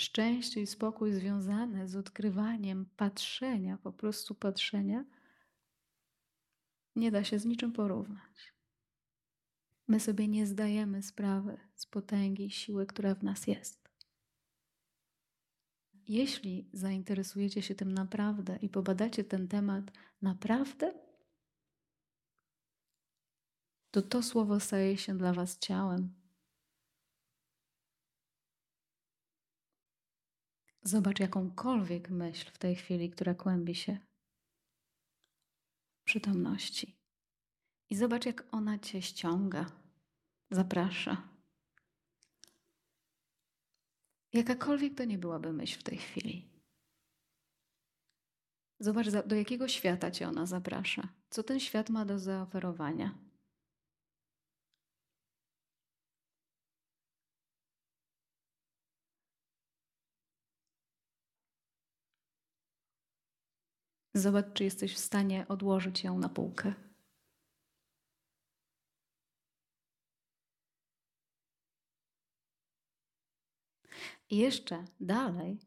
Szczęście i spokój związane z odkrywaniem patrzenia, po prostu patrzenia, nie da się z niczym porównać. My sobie nie zdajemy sprawy z potęgi i siły, która w nas jest. Jeśli zainteresujecie się tym naprawdę i pobadacie ten temat naprawdę, to to słowo staje się dla Was ciałem. Zobacz jakąkolwiek myśl w tej chwili, która kłębi się w przytomności. I zobacz, jak ona cię ściąga, zaprasza. Jakakolwiek to nie byłaby myśl w tej chwili. Zobacz, do jakiego świata cię ona zaprasza. Co ten świat ma do zaoferowania. Zobacz, czy jesteś w stanie odłożyć ją na półkę. I jeszcze dalej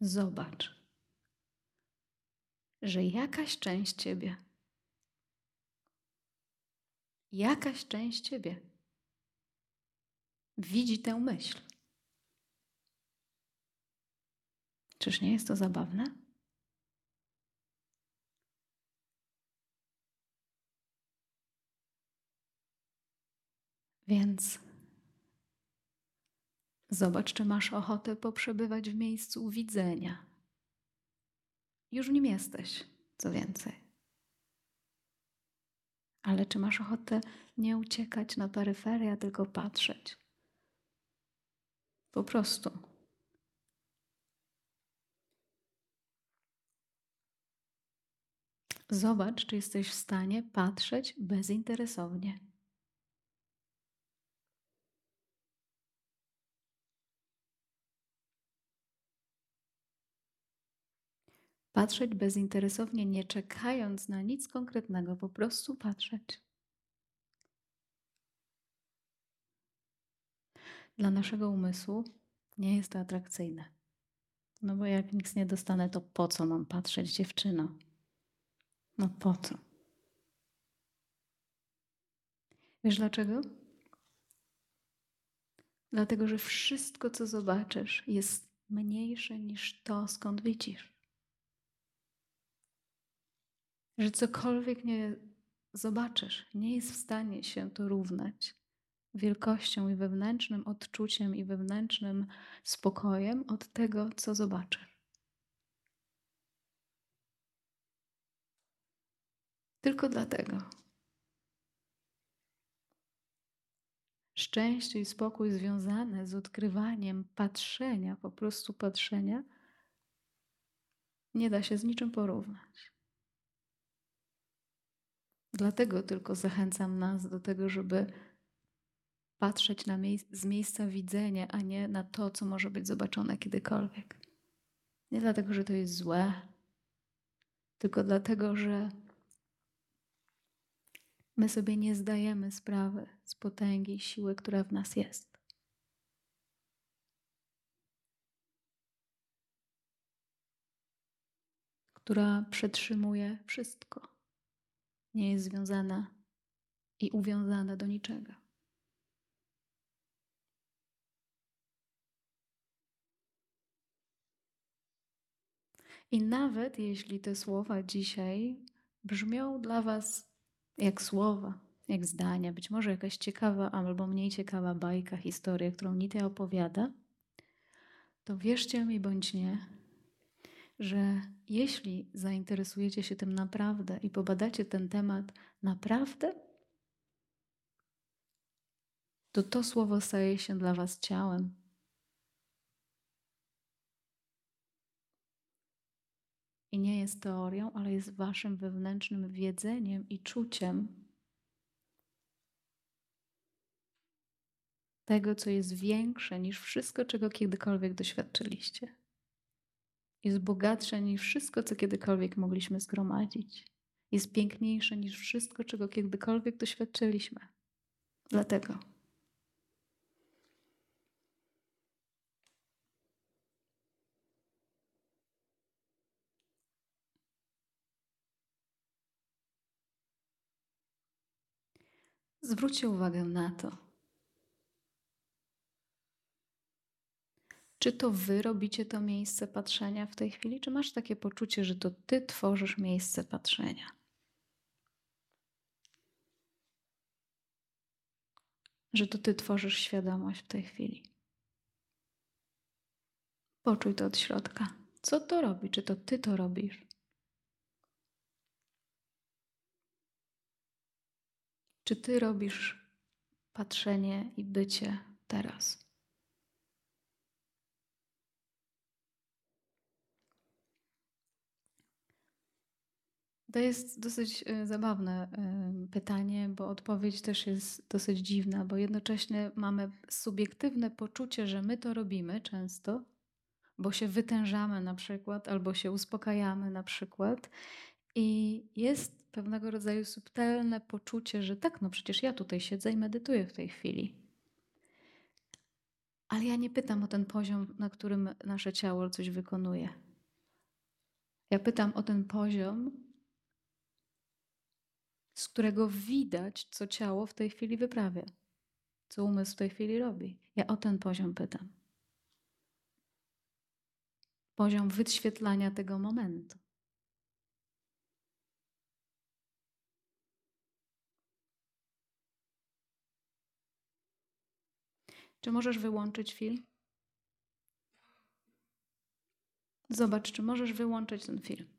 zobacz, że jakaś część ciebie, jakaś część ciebie widzi tę myśl. Czyż nie jest to zabawne? Więc Zobacz, czy masz ochotę poprzebywać w miejscu widzenia. Już w nim jesteś, co więcej. Ale czy masz ochotę nie uciekać na peryferię, tylko patrzeć? Po prostu. Zobacz, czy jesteś w stanie patrzeć bezinteresownie. Patrzeć bezinteresownie, nie czekając na nic konkretnego, po prostu patrzeć. Dla naszego umysłu nie jest to atrakcyjne. No bo jak nic nie dostanę, to po co mam patrzeć, dziewczyno? No po co? Wiesz dlaczego? Dlatego, że wszystko, co zobaczysz, jest mniejsze niż to, skąd widzisz że cokolwiek nie zobaczysz, nie jest w stanie się to równać wielkością i wewnętrznym odczuciem i wewnętrznym spokojem od tego, co zobaczysz. Tylko dlatego. Szczęście i spokój związane z odkrywaniem patrzenia, po prostu patrzenia, nie da się z niczym porównać. Dlatego tylko zachęcam nas do tego, żeby patrzeć na mie z miejsca widzenia, a nie na to, co może być zobaczone kiedykolwiek. Nie dlatego, że to jest złe, tylko dlatego, że my sobie nie zdajemy sprawy z potęgi i siły, która w nas jest. Która przetrzymuje wszystko nie jest związana i uwiązana do niczego. I nawet jeśli te słowa dzisiaj brzmią dla Was jak słowa, jak zdania, być może jakaś ciekawa albo mniej ciekawa bajka, historia, którą Nitya opowiada, to wierzcie mi bądź nie, że jeśli zainteresujecie się tym naprawdę i pobadacie ten temat naprawdę, to to słowo staje się dla Was ciałem. I nie jest teorią, ale jest Waszym wewnętrznym wiedzeniem i czuciem tego, co jest większe niż wszystko, czego kiedykolwiek doświadczyliście jest bogatsze niż wszystko, co kiedykolwiek mogliśmy zgromadzić. Jest piękniejsze niż wszystko, czego kiedykolwiek doświadczyliśmy. Dlatego. Zwróćcie uwagę na to, Czy to wy robicie to miejsce patrzenia w tej chwili, czy masz takie poczucie, że to ty tworzysz miejsce patrzenia? Że to ty tworzysz świadomość w tej chwili. Poczuj to od środka. Co to robi? Czy to ty to robisz? Czy ty robisz patrzenie i bycie teraz? To jest dosyć e, zabawne e, pytanie, bo odpowiedź też jest dosyć dziwna, bo jednocześnie mamy subiektywne poczucie, że my to robimy często, bo się wytężamy na przykład, albo się uspokajamy na przykład. I jest pewnego rodzaju subtelne poczucie, że tak, no przecież ja tutaj siedzę i medytuję w tej chwili. Ale ja nie pytam o ten poziom, na którym nasze ciało coś wykonuje. Ja pytam o ten poziom, z którego widać, co ciało w tej chwili wyprawia, co umysł w tej chwili robi. Ja o ten poziom pytam. Poziom wyświetlania tego momentu. Czy możesz wyłączyć film? Zobacz, czy możesz wyłączyć ten film.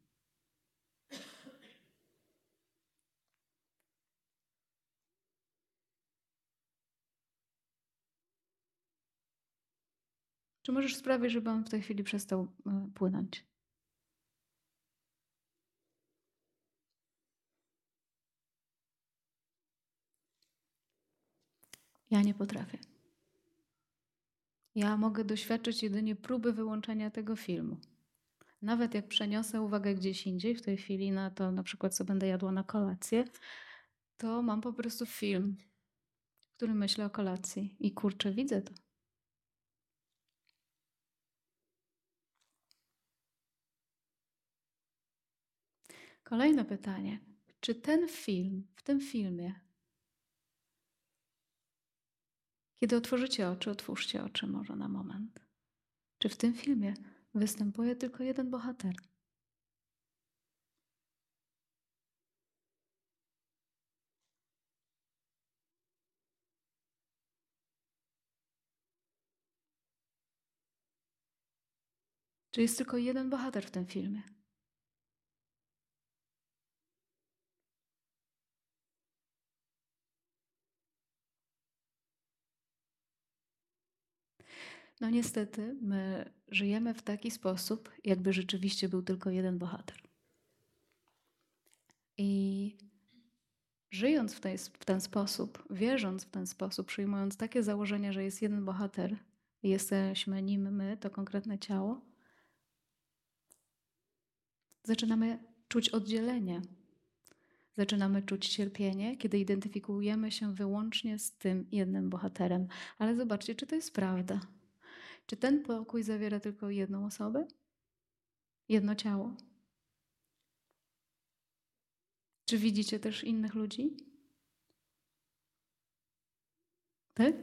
Czy możesz sprawić, żeby on w tej chwili przestał e, płynąć? Ja nie potrafię. Ja mogę doświadczyć jedynie próby wyłączenia tego filmu. Nawet jak przeniosę uwagę gdzieś indziej, w tej chwili na to, na przykład, co będę jadła na kolację, to mam po prostu film, w którym myślę o kolacji i kurczę, widzę to. Kolejne pytanie. Czy ten film, w tym filmie, kiedy otworzycie oczy, otwórzcie oczy może na moment. Czy w tym filmie występuje tylko jeden bohater? Czy jest tylko jeden bohater w tym filmie? No niestety, my żyjemy w taki sposób, jakby rzeczywiście był tylko jeden bohater. I żyjąc w, tej, w ten sposób, wierząc w ten sposób, przyjmując takie założenie, że jest jeden bohater i jesteśmy nim my, to konkretne ciało, zaczynamy czuć oddzielenie. Zaczynamy czuć cierpienie, kiedy identyfikujemy się wyłącznie z tym jednym bohaterem. Ale zobaczcie, czy to jest prawda. Czy ten pokój zawiera tylko jedną osobę? Jedno ciało? Czy widzicie też innych ludzi? Tak?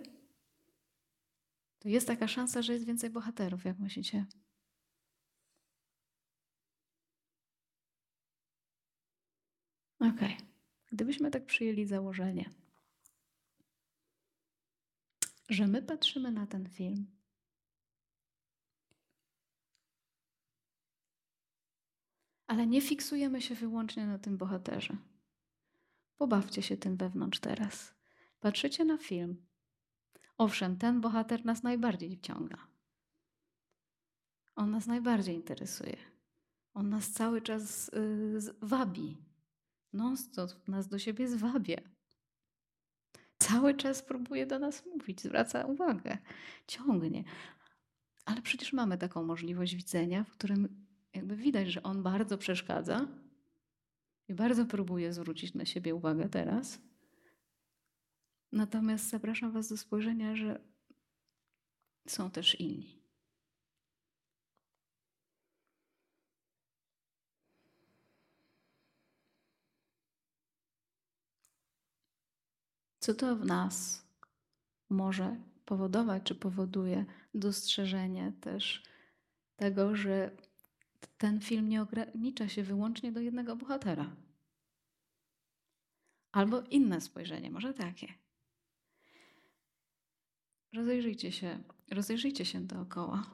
To jest taka szansa, że jest więcej bohaterów, jak myślicie? Okay. Gdybyśmy tak przyjęli założenie, że my patrzymy na ten film Ale nie fiksujemy się wyłącznie na tym bohaterze. Pobawcie się tym wewnątrz teraz. Patrzycie na film. Owszem, ten bohater nas najbardziej wciąga. On nas najbardziej interesuje. On nas cały czas yy, wabi. No, to nas do siebie zwabia. Cały czas próbuje do nas mówić, zwraca uwagę, ciągnie. Ale przecież mamy taką możliwość widzenia, w którym jakby widać, że on bardzo przeszkadza i bardzo próbuje zwrócić na siebie uwagę teraz. Natomiast zapraszam Was do spojrzenia, że są też inni. Co to w nas może powodować, czy powoduje dostrzeżenie też tego, że ten film nie ogranicza się wyłącznie do jednego bohatera? Albo inne spojrzenie, może takie. Rozejrzyjcie się, rozejrzyjcie się dookoła.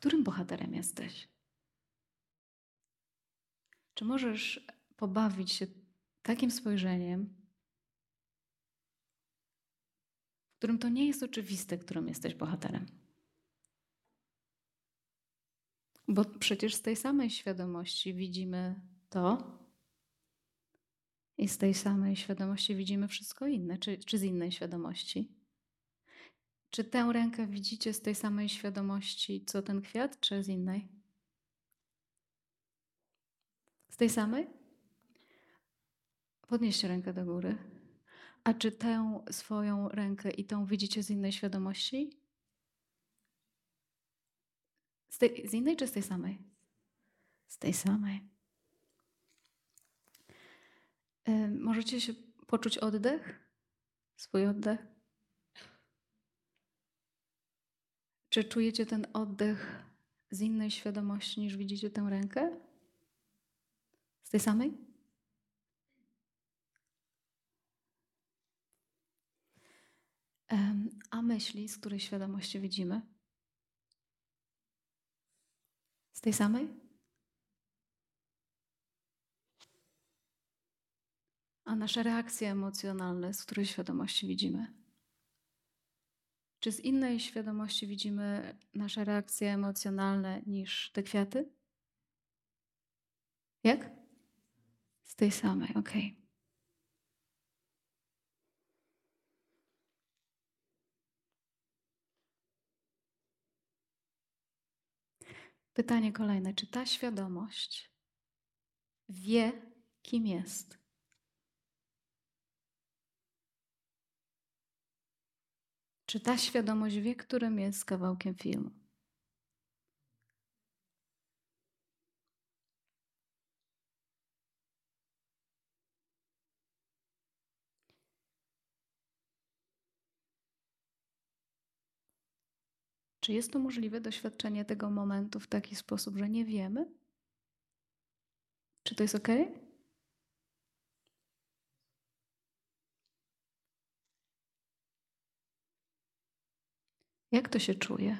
Którym bohaterem jesteś? Czy możesz pobawić się takim spojrzeniem, w którym to nie jest oczywiste, którym jesteś bohaterem? Bo przecież z tej samej świadomości widzimy to, i z tej samej świadomości widzimy wszystko inne, czy, czy z innej świadomości? Czy tę rękę widzicie z tej samej świadomości, co ten kwiat, czy z innej? Z tej samej? Podnieście rękę do góry. A czy tę swoją rękę i tą widzicie z innej świadomości? Z, tej, z innej czy z tej samej? Z tej samej. Możecie się poczuć oddech? Swój oddech? Czy czujecie ten oddech z innej świadomości niż widzicie tę rękę? Z tej samej? A myśli, z której świadomości widzimy? Z tej samej? A nasze reakcje emocjonalne, z której świadomości widzimy? Czy z innej świadomości widzimy nasze reakcje emocjonalne niż te kwiaty? Jak? Z tej samej, ok. Pytanie kolejne. Czy ta świadomość wie, kim jest? Czy ta świadomość wie, którym jest kawałkiem filmu? Czy jest to możliwe doświadczenie tego momentu w taki sposób, że nie wiemy? Czy to jest ok? Jak to się czuje?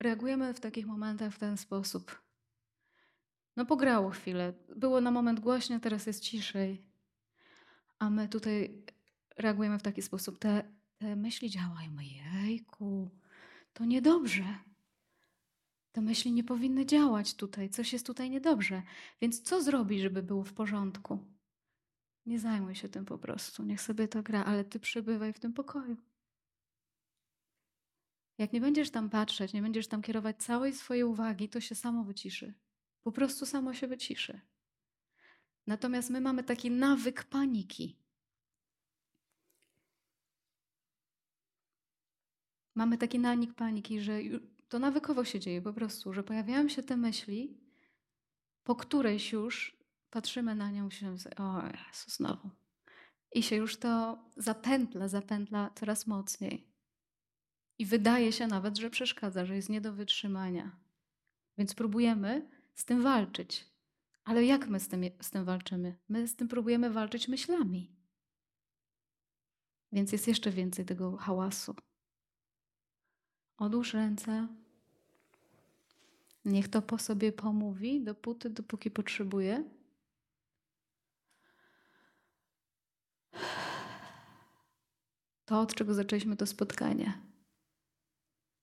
Reagujemy w takich momentach w ten sposób. No pograło chwilę. Było na moment głośno, teraz jest ciszej. A my tutaj reagujemy w taki sposób. Te, te myśli działają. Jejku, to niedobrze. Te myśli nie powinny działać tutaj. Coś jest tutaj niedobrze. Więc co zrobić, żeby było w porządku? Nie zajmuj się tym po prostu. Niech sobie to gra, ale ty przebywaj w tym pokoju. Jak nie będziesz tam patrzeć, nie będziesz tam kierować całej swojej uwagi, to się samo wyciszy. Po prostu samo się wyciszy. Natomiast my mamy taki nawyk paniki. Mamy taki nanik paniki, że to nawykowo się dzieje po prostu, że pojawiają się te myśli, po którejś już patrzymy na nią i się o Jezu, znowu. I się już to zapętla, zapętla coraz mocniej. I wydaje się nawet, że przeszkadza, że jest nie do wytrzymania. Więc próbujemy z tym walczyć. Ale jak my z tym, z tym walczymy? My z tym próbujemy walczyć myślami. Więc jest jeszcze więcej tego hałasu. Odłóż ręce. Niech to po sobie pomówi, dopóty, dopóki potrzebuje. To, od czego zaczęliśmy to spotkanie.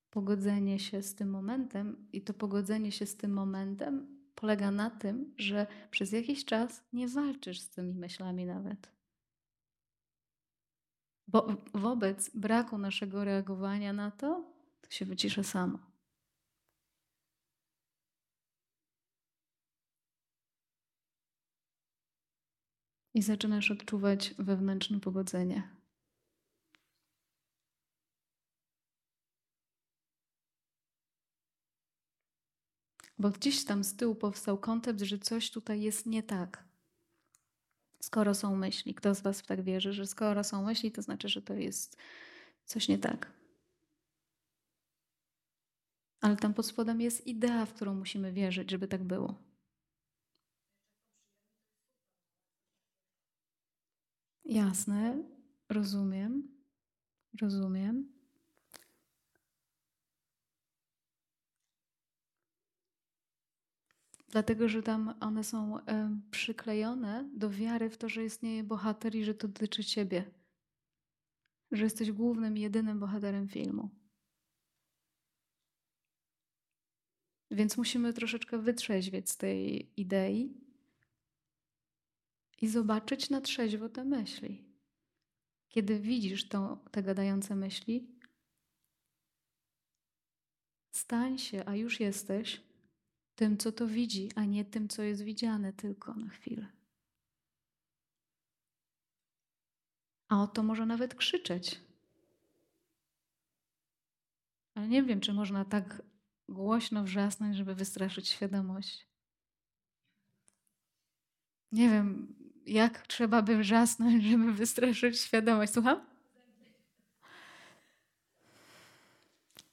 Pogodzenie się z tym momentem, i to pogodzenie się z tym momentem polega na tym, że przez jakiś czas nie walczysz z tymi myślami nawet. Bo wobec braku naszego reagowania na to, to się wycisza samo. I zaczynasz odczuwać wewnętrzne pogodzenie. Bo gdzieś tam z tyłu powstał koncept, że coś tutaj jest nie tak. Skoro są myśli, kto z Was w tak wierzy, że skoro są myśli, to znaczy, że to jest coś nie tak. Ale tam pod spodem jest idea, w którą musimy wierzyć, żeby tak było. Jasne, rozumiem, rozumiem. Dlatego, że tam one są przyklejone do wiary w to, że istnieje bohater i że to dotyczy ciebie. Że jesteś głównym, jedynym bohaterem filmu. Więc musimy troszeczkę wytrzeźwieć z tej idei i zobaczyć na trzeźwo te myśli. Kiedy widzisz to, te gadające myśli, stań się, a już jesteś, tym, co to widzi, a nie tym, co jest widziane tylko na chwilę. A oto może nawet krzyczeć. Ale nie wiem, czy można tak głośno wrzasnąć, żeby wystraszyć świadomość. Nie wiem, jak trzeba by wrzasnąć, żeby wystraszyć świadomość. Słucham?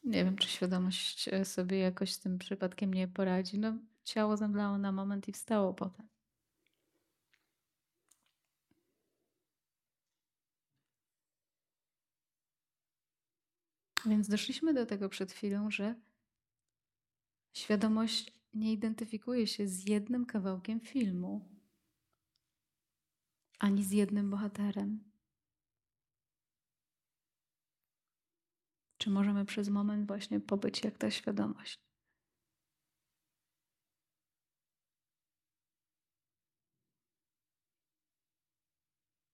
Nie wiem, czy świadomość e, sobie jakoś z tym przypadkiem nie poradzi. No, ciało zemdlało na moment i wstało potem. Więc doszliśmy do tego przed chwilą, że świadomość nie identyfikuje się z jednym kawałkiem filmu, ani z jednym bohaterem. Czy możemy przez moment właśnie pobyć jak ta świadomość?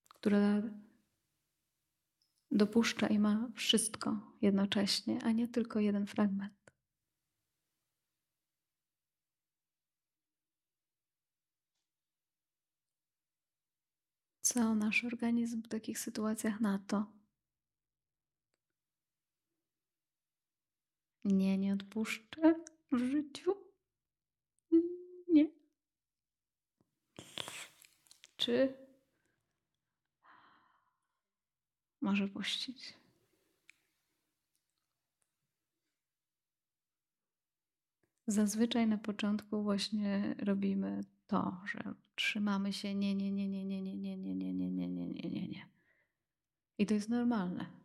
Która dopuszcza i ma wszystko jednocześnie, a nie tylko jeden fragment. Co nasz organizm w takich sytuacjach na to? Nie, nie odpuszczę w życiu. Nie. Czy może puścić? Zazwyczaj na początku właśnie robimy to, że trzymamy się nie, nie, nie, nie, nie, nie, nie, nie, nie, nie, nie, nie, nie, nie. I to jest normalne.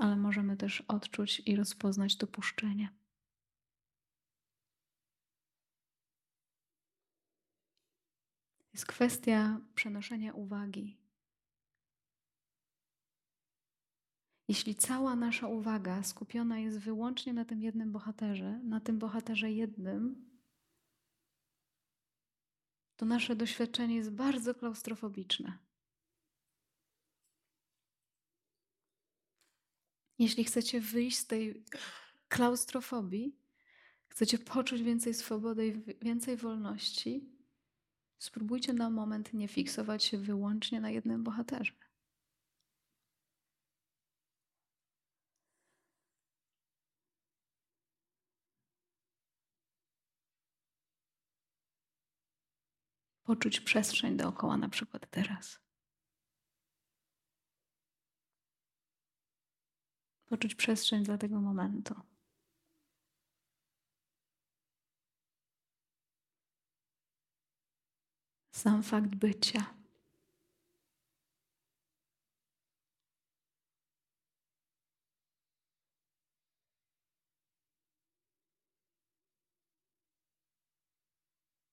Ale możemy też odczuć i rozpoznać to puszczenie. Jest kwestia przenoszenia uwagi. Jeśli cała nasza uwaga skupiona jest wyłącznie na tym jednym bohaterze, na tym bohaterze jednym, to nasze doświadczenie jest bardzo klaustrofobiczne. Jeśli chcecie wyjść z tej klaustrofobii, chcecie poczuć więcej swobody i więcej wolności, spróbujcie na moment nie fiksować się wyłącznie na jednym bohaterze. Poczuć przestrzeń dookoła, na przykład teraz. Poczuć przestrzeń dla tego momentu. Sam fakt bycia.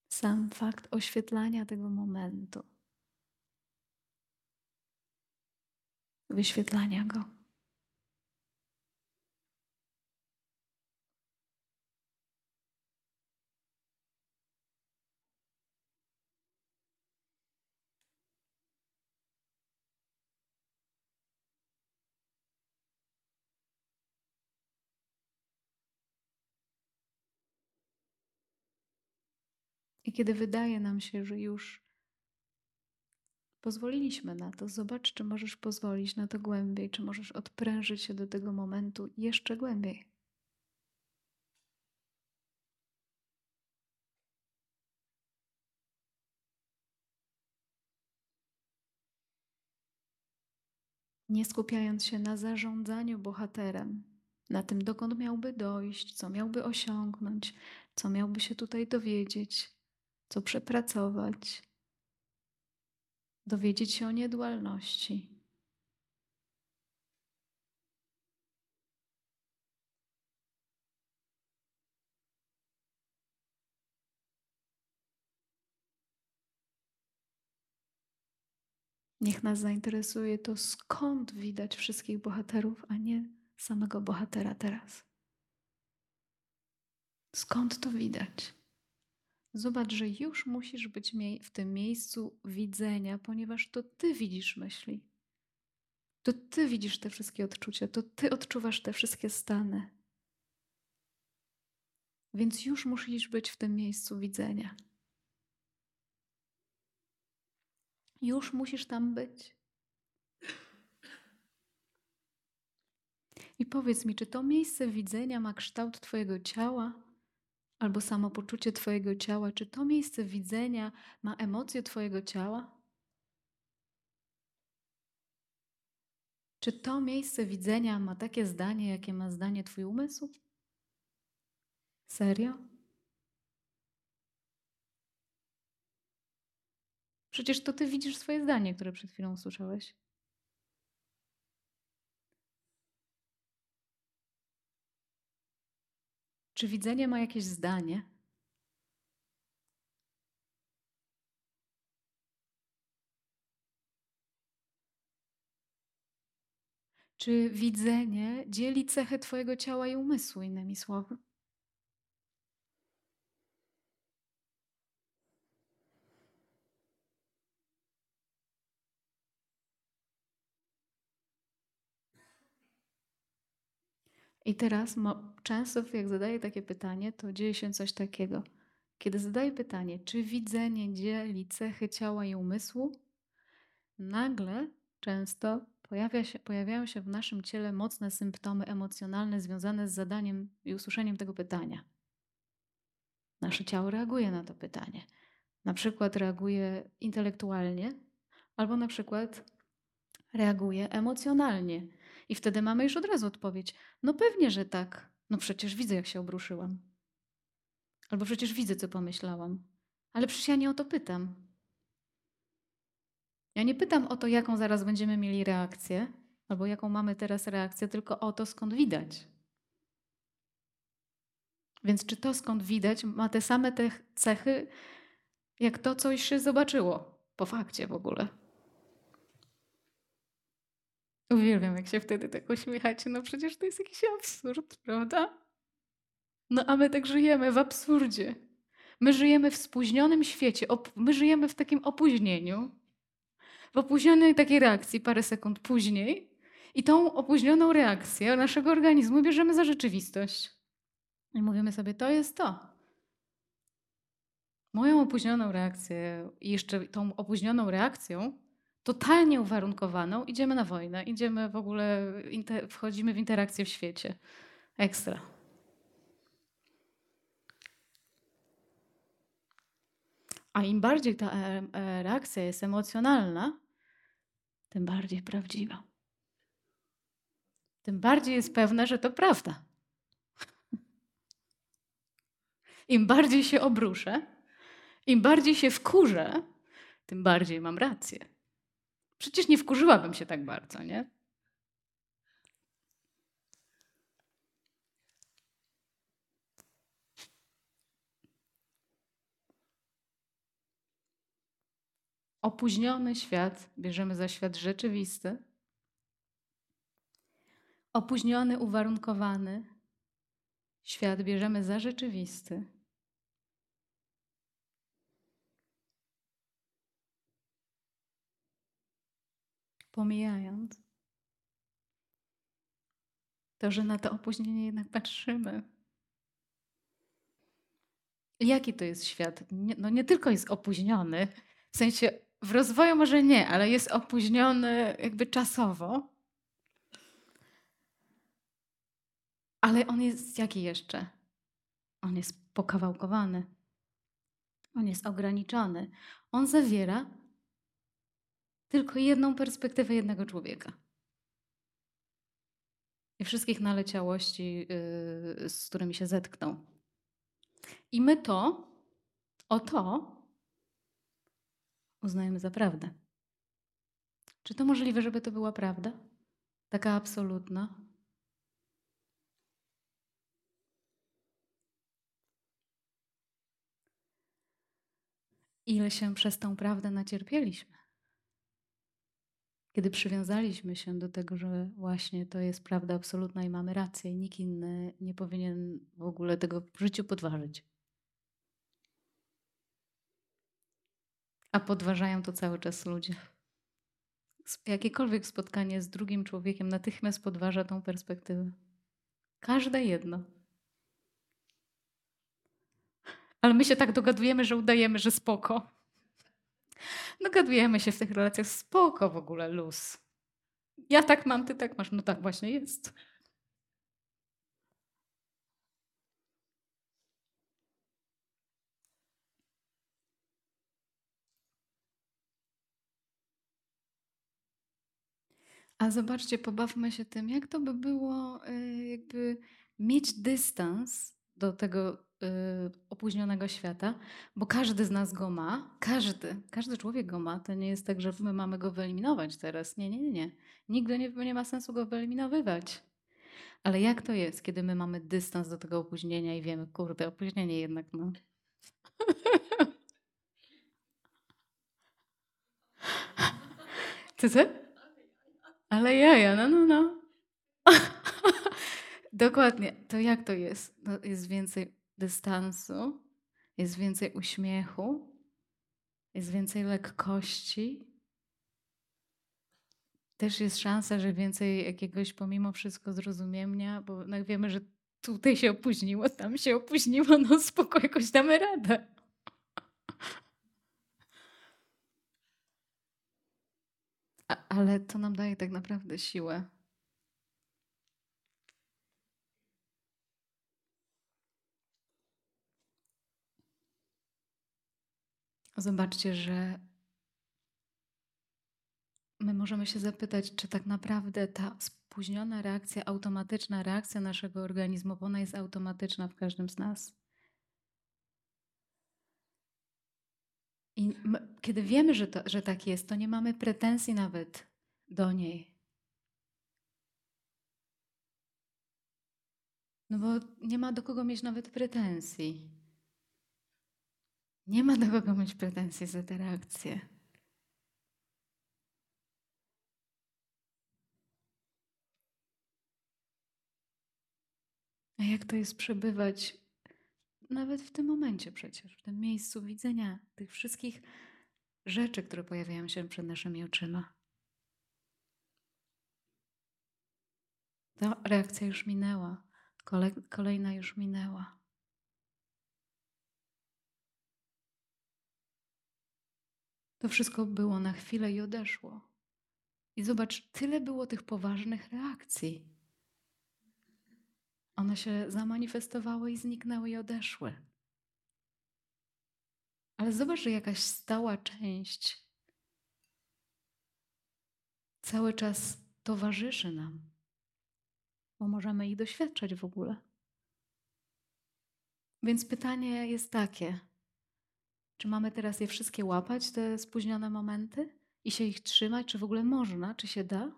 Sam fakt oświetlania tego momentu, wyświetlania go. I kiedy wydaje nam się, że już Pozwoliliśmy na to. Zobacz, czy możesz pozwolić na to głębiej, czy możesz odprężyć się do tego momentu jeszcze głębiej. Nie skupiając się na zarządzaniu bohaterem, na tym, dokąd miałby dojść, co miałby osiągnąć, co miałby się tutaj dowiedzieć, co przepracować, dowiedzieć się o niedualności. Niech nas zainteresuje to, skąd widać wszystkich bohaterów, a nie samego bohatera teraz. Skąd to widać? Zobacz, że już musisz być w tym miejscu widzenia, ponieważ to ty widzisz myśli. To ty widzisz te wszystkie odczucia, to ty odczuwasz te wszystkie stany. Więc już musisz być w tym miejscu widzenia. Już musisz tam być. I powiedz mi, czy to miejsce widzenia ma kształt Twojego ciała? Albo samopoczucie Twojego ciała, czy to miejsce widzenia ma emocje Twojego ciała? Czy to miejsce widzenia ma takie zdanie, jakie ma zdanie Twój umysł? Serio? Przecież to Ty widzisz swoje zdanie, które przed chwilą usłyszałeś. Czy widzenie ma jakieś zdanie? Czy widzenie dzieli cechy Twojego ciała i umysłu, innymi słowy? I teraz często, jak zadaję takie pytanie, to dzieje się coś takiego. Kiedy zadaję pytanie, czy widzenie dzieli cechy ciała i umysłu, nagle często pojawia się, pojawiają się w naszym ciele mocne symptomy emocjonalne związane z zadaniem i usłyszeniem tego pytania. Nasze ciało reaguje na to pytanie. Na przykład reaguje intelektualnie, albo na przykład reaguje emocjonalnie i wtedy mamy już od razu odpowiedź. No pewnie, że tak. No przecież widzę, jak się obruszyłam. Albo przecież widzę, co pomyślałam. Ale przecież ja nie o to pytam. Ja nie pytam o to, jaką zaraz będziemy mieli reakcję, albo jaką mamy teraz reakcję, tylko o to, skąd widać. Więc czy to, skąd widać, ma te same te cechy, jak to, coś się zobaczyło po fakcie w ogóle. Uwielbiam, jak się wtedy tak uśmiechacie. No przecież to jest jakiś absurd, prawda? No a my tak żyjemy w absurdzie. My żyjemy w spóźnionym świecie. My żyjemy w takim opóźnieniu. W opóźnionej takiej reakcji parę sekund później. I tą opóźnioną reakcję naszego organizmu bierzemy za rzeczywistość. I mówimy sobie, to jest to. Moją opóźnioną reakcję i jeszcze tą opóźnioną reakcją totalnie uwarunkowaną, idziemy na wojnę, idziemy w ogóle, wchodzimy w interakcję w świecie. Ekstra. A im bardziej ta e, e, reakcja jest emocjonalna, tym bardziej prawdziwa. Tym bardziej jest pewne, że to prawda. Im bardziej się obruszę, im bardziej się wkurzę, tym bardziej mam rację. Przecież nie wkurzyłabym się tak bardzo, nie? Opóźniony świat bierzemy za świat rzeczywisty. Opóźniony, uwarunkowany świat bierzemy za rzeczywisty. Pomijając to, że na to opóźnienie jednak patrzymy. Jaki to jest świat? Nie, no nie tylko jest opóźniony, w sensie w rozwoju może nie, ale jest opóźniony jakby czasowo. Ale on jest jaki jeszcze? On jest pokawałkowany. On jest ograniczony. On zawiera tylko jedną perspektywę jednego człowieka. I wszystkich naleciałości, yy, z którymi się zetknął. I my to, o to, uznajemy za prawdę. Czy to możliwe, żeby to była prawda? Taka absolutna? Ile się przez tą prawdę nacierpieliśmy? Kiedy przywiązaliśmy się do tego, że właśnie to jest prawda absolutna i mamy rację, i nikt inny nie powinien w ogóle tego w życiu podważyć. A podważają to cały czas ludzie. Jakiekolwiek spotkanie z drugim człowiekiem natychmiast podważa tą perspektywę. Każde jedno. Ale my się tak dogadujemy, że udajemy, że spoko. Dogadujemy się w tych relacjach spoko w ogóle, luz. Ja tak mam, ty tak masz. No tak właśnie jest. A zobaczcie, pobawmy się tym, jak to by było, y, jakby mieć dystans do tego y, opóźnionego świata, bo każdy z nas go ma, każdy, każdy człowiek go ma. To nie jest tak, że my mamy go wyeliminować teraz. Nie, nie, nie, nie. Nigdy nie, nie ma sensu go wyeliminowywać. Ale jak to jest, kiedy my mamy dystans do tego opóźnienia i wiemy, kurde, opóźnienie jednak no. Co, co? Ale jaja, no, no, no. Dokładnie. To jak to jest? No, jest więcej dystansu, jest więcej uśmiechu, jest więcej lekkości. Też jest szansa, że więcej jakiegoś pomimo wszystko zrozumienia, bo no wiemy, że tutaj się opóźniło, tam się opóźniło, no spoko, jakoś damy radę. A, ale to nam daje tak naprawdę siłę. Zobaczcie, że my możemy się zapytać, czy tak naprawdę ta spóźniona reakcja, automatyczna reakcja naszego organizmu, bo ona jest automatyczna w każdym z nas. I my, kiedy wiemy, że, to, że tak jest, to nie mamy pretensji nawet do niej. No bo nie ma do kogo mieć nawet pretensji. Nie ma do kogo mieć pretensji za te reakcje. A jak to jest przebywać nawet w tym momencie przecież, w tym miejscu widzenia tych wszystkich rzeczy, które pojawiają się przed naszymi oczyma? Ta reakcja już minęła, kolejna już minęła. To wszystko było na chwilę i odeszło. I zobacz, tyle było tych poważnych reakcji. One się zamanifestowały i zniknęły i odeszły. Ale zobacz, że jakaś stała część cały czas towarzyszy nam, bo możemy ich doświadczać w ogóle. Więc pytanie jest takie: czy mamy teraz je wszystkie łapać, te spóźnione momenty i się ich trzymać? Czy w ogóle można? Czy się da?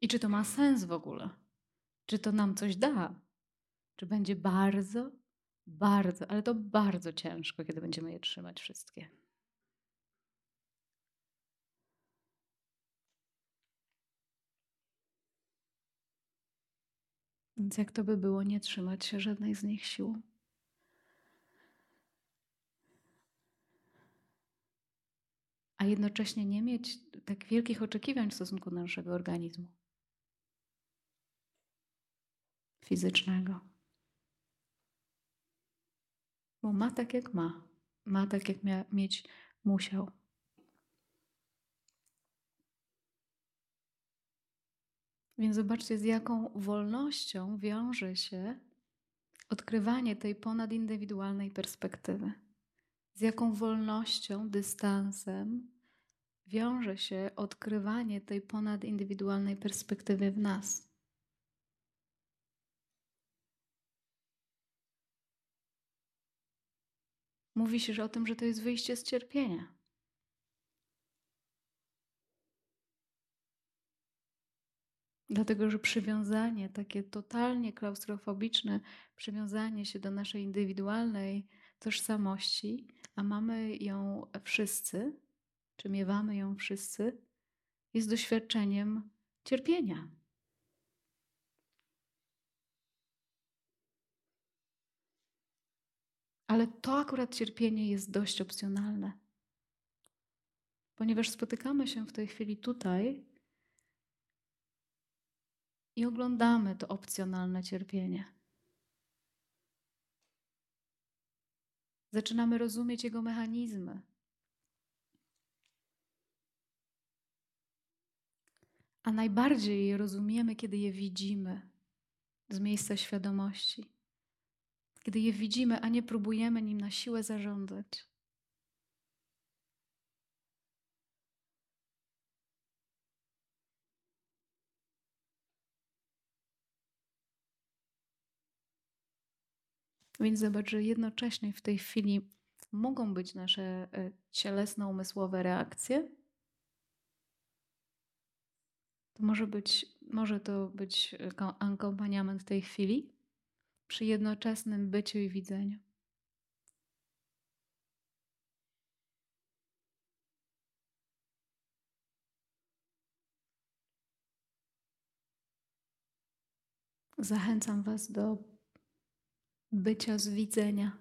I czy to ma sens w ogóle? Czy to nam coś da? Czy będzie bardzo, bardzo, ale to bardzo ciężko, kiedy będziemy je trzymać wszystkie? Więc jak to by było nie trzymać się żadnej z nich sił? A jednocześnie nie mieć tak wielkich oczekiwań w stosunku do naszego organizmu fizycznego. Bo ma tak, jak ma. Ma tak, jak mia- mieć musiał. Więc zobaczcie, z jaką wolnością wiąże się odkrywanie tej ponadindywidualnej perspektywy. Z jaką wolnością, dystansem wiąże się odkrywanie tej ponadindywidualnej perspektywy w nas. Mówi się że o tym, że to jest wyjście z cierpienia. Dlatego, że przywiązanie, takie totalnie klaustrofobiczne przywiązanie się do naszej indywidualnej tożsamości, a mamy ją wszyscy, czy miewamy ją wszyscy, jest doświadczeniem cierpienia. Ale to akurat cierpienie jest dość opcjonalne, ponieważ spotykamy się w tej chwili tutaj i oglądamy to opcjonalne cierpienie. Zaczynamy rozumieć jego mechanizmy. A najbardziej je rozumiemy, kiedy je widzimy z miejsca świadomości. Kiedy je widzimy, a nie próbujemy nim na siłę zarządzać. Więc zobacz, że jednocześnie w tej chwili mogą być nasze e, cielesno-umysłowe reakcje. To może być, może to być akompaniament tej chwili przy jednoczesnym byciu i widzeniu. Zachęcam Was do bycia z widzenia.